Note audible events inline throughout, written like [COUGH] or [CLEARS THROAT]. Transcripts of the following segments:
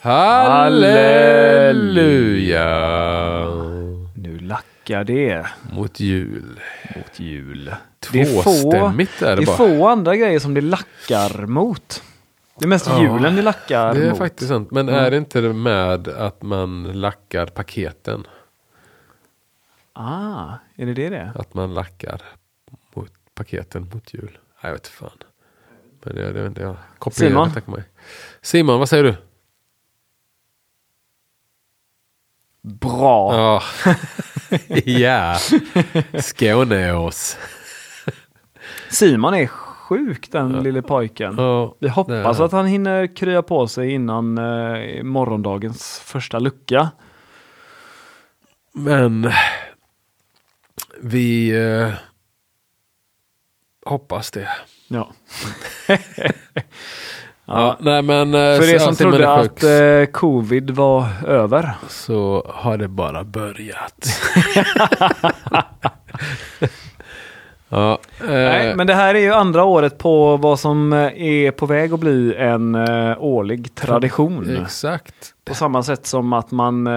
Halleluja! Nu lackar det Mot jul. mot jul. Det är få, Tvåstämmigt är det det är bara. få andra grejer som det lackar mot. Det är mest Ja, julen det lackar Det är mot. faktiskt sant. Men Mm. är det inte det med att man lackar paketen? Ah, är det det det? Att man lackar mot paketen mot jul? Nej, jag vet fan. Men det, det inte jag. Simon? mig. Simon, vad säger du? Bra! Ja. [LAUGHS] ja. Skåneås. Simon är sjuk den lille pojken. Ja. Vi hoppas är att han hinner krya på sig innan eh, morgondagens första lucka. Men vi eh, hoppas det. Ja. [LAUGHS] Ja, nej men eh, För er som trodde att eh, covid var över. så har det bara börjat. [LAUGHS] ja, eh, Nej, men det här är ju andra året på vad som eh, är på väg att bli en eh, årlig tradition. Exakt. På samma sätt som att man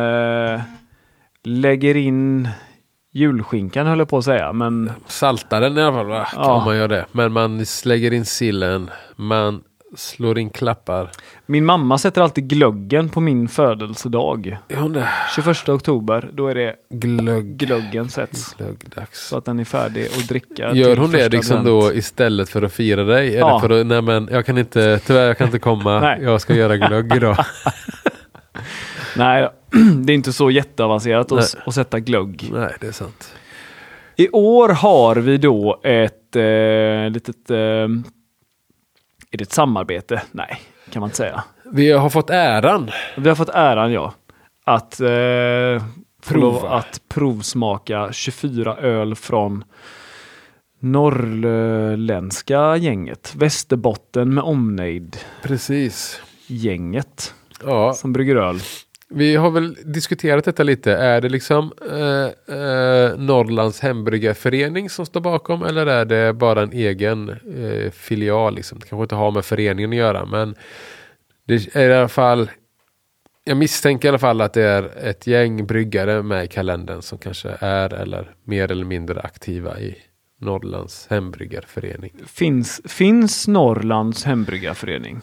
lägger in julskinkan höll jag på att säga. Men Saltar den i alla fall va? Ja. Om man gör det. Men man lägger in sillen. Man slår in klappar. min mamma sätter alltid glöggen på min födelsedag. Det? 21 oktober, då är det Glögg. glöggen sätts. Glöggdags. Så att den är färdig att dricka. Gör hon det liksom advent. då istället för att fira dig? Ja. Eller för att, nej men jag kan inte, tyvärr jag kan inte komma. [LAUGHS] Jag ska göra glögg idag. [LAUGHS] Nej, [CLEARS THROAT] det är inte så jätteavancerat att, att sätta glögg. nej, det är sant. I år har vi då ett eh, litet... Eh, är det ett samarbete? Nej, kan man inte säga. Vi har fått äran. Vi har fått äran, ja, att eh, Prova. att provsmaka 24 öl från norrländska gänget. Västerbotten med omnejd Precis. gänget Ja, som brygger öl vi har väl diskuterat detta lite. Är det liksom eh, eh, Norrlands hembryggarförening som står bakom eller är det bara en egen eh, filial? Liksom? Det kanske inte har med föreningen att göra men det är i alla fall jag misstänker i alla fall att det är ett gäng bryggare med i kalendern som kanske är eller mer eller mindre aktiva i Norrlands hembryggarförening. Finns, finns Norrlands hembryggarförening?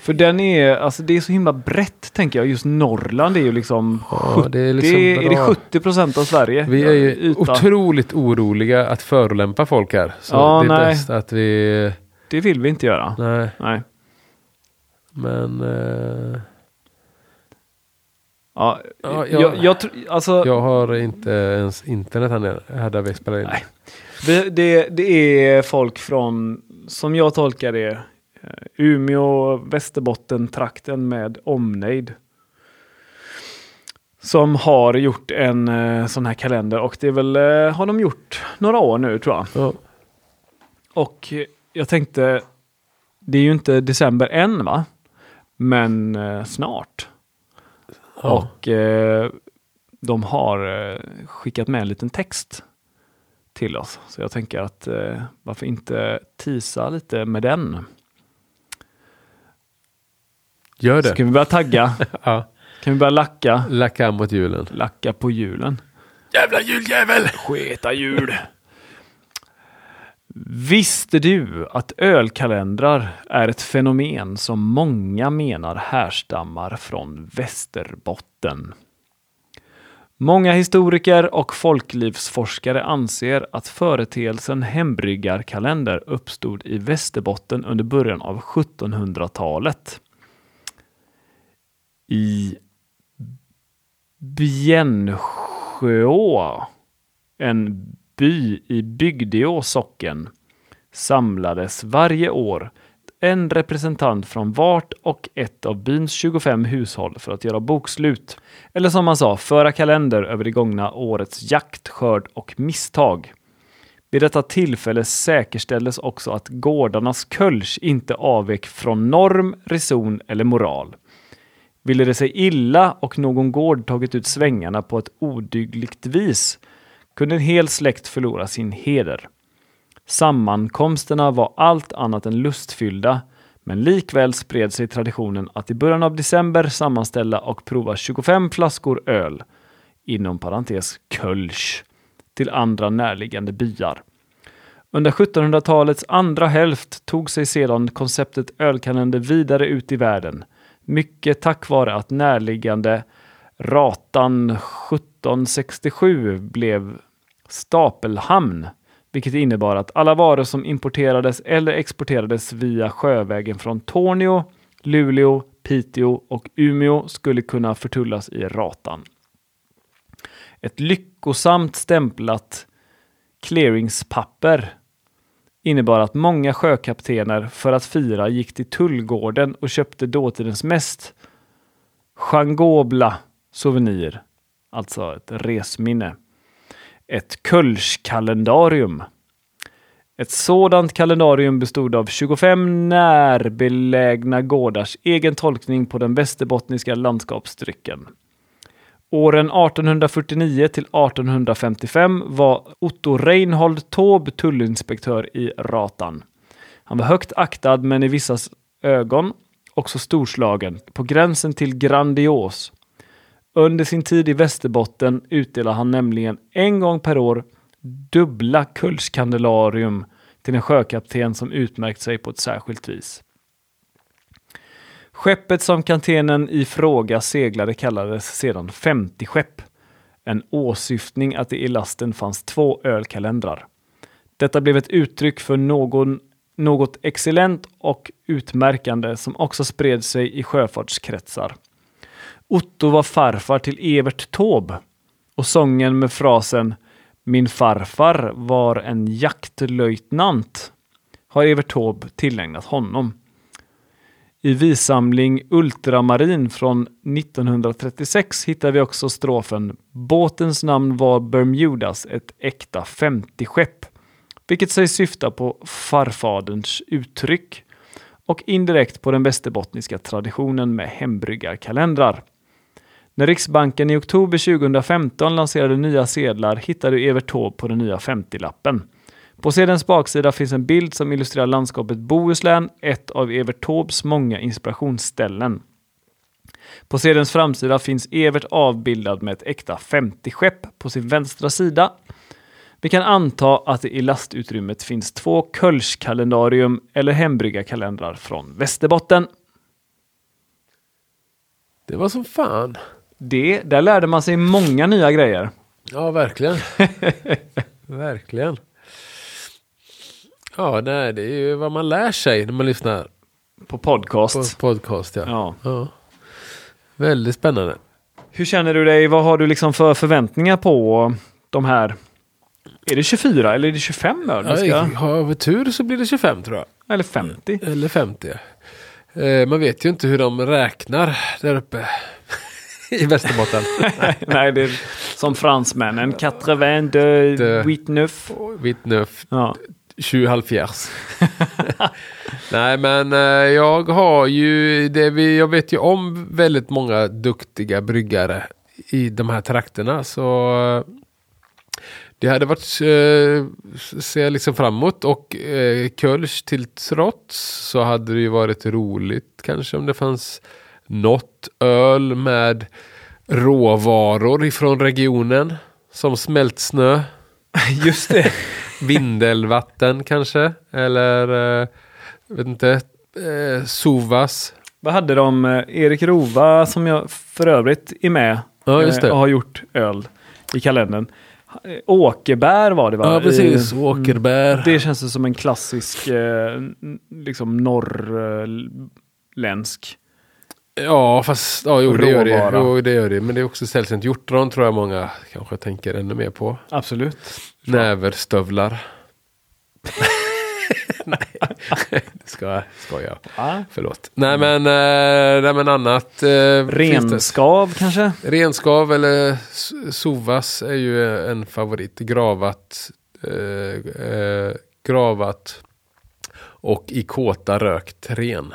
För den är, alltså det är så himla brett tänker jag. Just Norrland är ju liksom, Ja, det är liksom är, det bra. 70 procent av Sverige. Vi är ju Yta. otroligt oroliga att förolämpa folk här. Så Ja, det är nej. bäst att vi... Det vill vi inte göra. Nej, Nej. men... Eh, Ja, Ja, jag, jag- jag, alltså, jag har inte ens internet här nere. Här där vi spelar in. Nej. det, det, det är folk från, som jag tolkar det, Umeå, Västerbotten, trakten med omnejd. Som har gjort en eh, sån här kalender och det är väl, eh, har de gjort några år nu tror jag. Ja, Och eh, jag tänkte, det är ju inte december än va? Men eh, snart. ja. Och eh, de har eh, skickat med en liten text till oss. Så jag tänker att eh, varför inte tisa lite med den? Gör Så det. kan vi börja tagga. [LAUGHS] Ja. kan vi börja lacka. Lacka mot julen. Lacka på julen. Jävla juljävel! Sketa jul! Visste du att ölkalendrar är ett fenomen som många menar härstammar från Västerbotten? Många historiker och folklivsforskare anser att företeelsen hembryggarkalender uppstod i Västerbotten under början av 1700-talet. I Bjännsjöå, en by i Bygdeå socken, samlades varje år en representant från vart och ett av byns 25 hushåll för att göra bokslut. Eller som man sa, föra kalender över det gångna årets jakt, skörd och misstag. Vid detta tillfälle säkerställdes också att gårdarnas kölsch inte avvek från norm, reson eller moral. Ville det sig illa och någon gård tagit ut svängarna på ett odygligt vis kunde en hel släkt förlora sin heder. Sammankomsterna var allt annat än lustfyllda, Men likväl spred sig traditionen att i början av december sammanställa och prova 25 flaskor öl, inom parentes Kölsch, till andra närliggande byar. Under 1700-talets andra hälft tog sig sedan konceptet ölkalender vidare ut i världen. Mycket tack vare att närliggande Ratan 1767 blev stapelhamn, vilket innebar att alla varor som importerades eller exporterades via sjövägen från Torneå, Luleå, Piteå och Umeå skulle kunna förtullas i Ratan. Ett lyckosamt stämplat clearingspapper innebar att många sjökaptener för att fira gick till tullgården och köpte dåtidens mest changobla souvenir, alltså ett resminne. Ett kölschkalendarium. Ett sådant kalendarium bestod av 25 närbelägna gårdars egen tolkning på den västerbottniska landskapsdrycken. Åren 1849 till 1855 var Otto Reinhold Taube tullinspektör i Ratan. Han var högt aktad men i vissas ögon också storslagen, på gränsen till grandios. Under sin tid i Västerbotten utdelade han nämligen en gång per år dubbla kulskandelarium till en sjökapten som utmärkt sig på ett särskilt vis. Skeppet som kantenen i fråga seglade kallades sedan 50-skepp. En åsyftning att det i lasten fanns två ölkalendrar. Detta blev ett uttryck för någon, något excellent och utmärkande som också spred sig i sjöfartskretsar. Otto var farfar till Evert Taube och sången med frasen Min farfar var en jaktlöjtnant har Evert Taube tillägnat honom. I vissamling Ultramarin från 1936 hittar vi också strofen Båtens namn var Bermudas, ett äkta 50-skepp, vilket sägs syfta på farfaderns uttryck och indirekt på den västerbottniska traditionen med hembryggarkalendrar. När Riksbanken i oktober 2015 lanserade nya sedlar hittade Evert Taube på den nya 50-lappen. På sedelns baksida finns en bild som illustrerar landskapet Bohuslän, ett av Evert Taubes många inspirationsställen. På sedelns framsida finns Evert avbildad med ett äkta 50-skepp på sin vänstra sida. Vi kan anta att det i lastutrymmet finns två Kölsch-kalendarium eller hembryggarkalendrar från Västerbotten. Det var som fan. Det, där lärde man sig många nya grejer. Ja, verkligen. [LAUGHS] verkligen. Ja, nej, det är ju vad man lär sig när man lyssnar På podcast. på podcast. Ja. Ja. Ja. Väldigt spännande. Hur känner du dig? Vad har du liksom för förväntningar på de här? Är det 24 eller är det 25 öl? Ja, ska- har vi tur så blir det 25 tror jag. Eller 50? Eller 50. Eh, man vet ju inte hur de räknar där uppe [LAUGHS] i Västerbotten. Nej, det är som fransmännen. 80 de 89. Vittnöf Ja. 20 [LAUGHS] Nej men eh, jag har ju, det vi, jag vet ju om väldigt många duktiga bryggare i de här trakterna så eh, det hade varit, eh, ser jag liksom framåt och eh, Kölsch till trots så hade det ju varit roligt kanske om det fanns något öl med råvaror ifrån regionen som smältsnö. [LAUGHS] Just det. Vindelvatten kanske? Eller, eh, vet inte, eh, Sovas. Vad hade de? eh, Erik Rova som jag för övrigt är med Ja, eh, och har gjort öl i kalendern. Eh, Åkerbär var det va? Ja, precis. I- Åkerbär. Det känns som en klassisk eh, liksom norrländsk. Ja, fast ja, jo, det gör det. Jo, det gör det. Men det är också sällsynt. Hjortron tror jag många kanske tänker ännu mer på. Absolut. Näverstövlar. [LAUGHS] Nej, det [LAUGHS] ska jag. Ja. Förlåt. Nej men, eh, nej, men annat. Eh, Renskav kanske? Renskav eller sovas är ju en favorit. Gravat, eh, eh, gravat och i kåta rökt ren.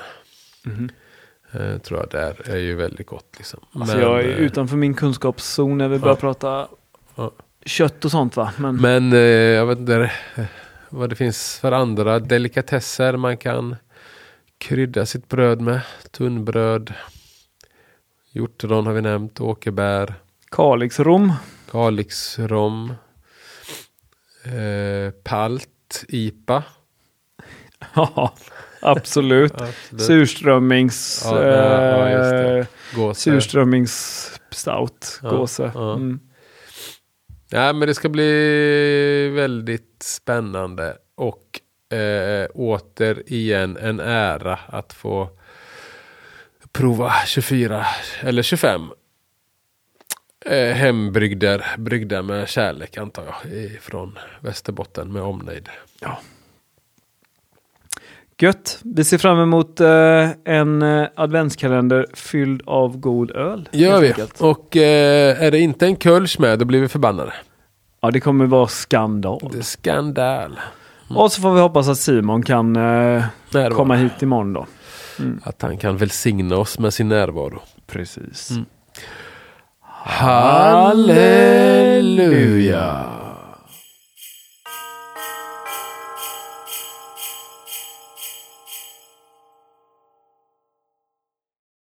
Eh, tror jag där är ju väldigt gott. Liksom. Alltså jag är eh, utanför min kunskapszon när vi börjar Ja. prata Ja. Kött och sånt va? Men, Men eh, jag vet inte vad det finns för andra delikatesser man kan krydda sitt bröd med. Tunnbröd. Hjortron har vi nämnt. Åkerbär. Kalixrom. Kalixrom. Eh, palt. IPA. [LAUGHS] Ja, absolut. Absolut. Surströmmings... Ja, ja, eh, Gåse. surströmmingsstout. Ja, Gåse. ja. Mm. Nej, men det ska bli väldigt spännande och eh, återigen en ära att få prova 24 eller 25 eh, hembrygder, brygda med kärlek antar jag, från Västerbotten med omnejd. Ja. Gött. Vi ser fram emot eh, en eh, adventskalender fylld av god öl. Gör vi. enkelt. Och eh, är det inte en kölsch med då blir vi förbannade. Ja, det kommer vara skandal. Det är skandal. Och så får vi hoppas att Simon kan eh, Närvaro. komma hit imorgon då. Att han kan välsigna oss med sin närvaro. Precis. Halleluja!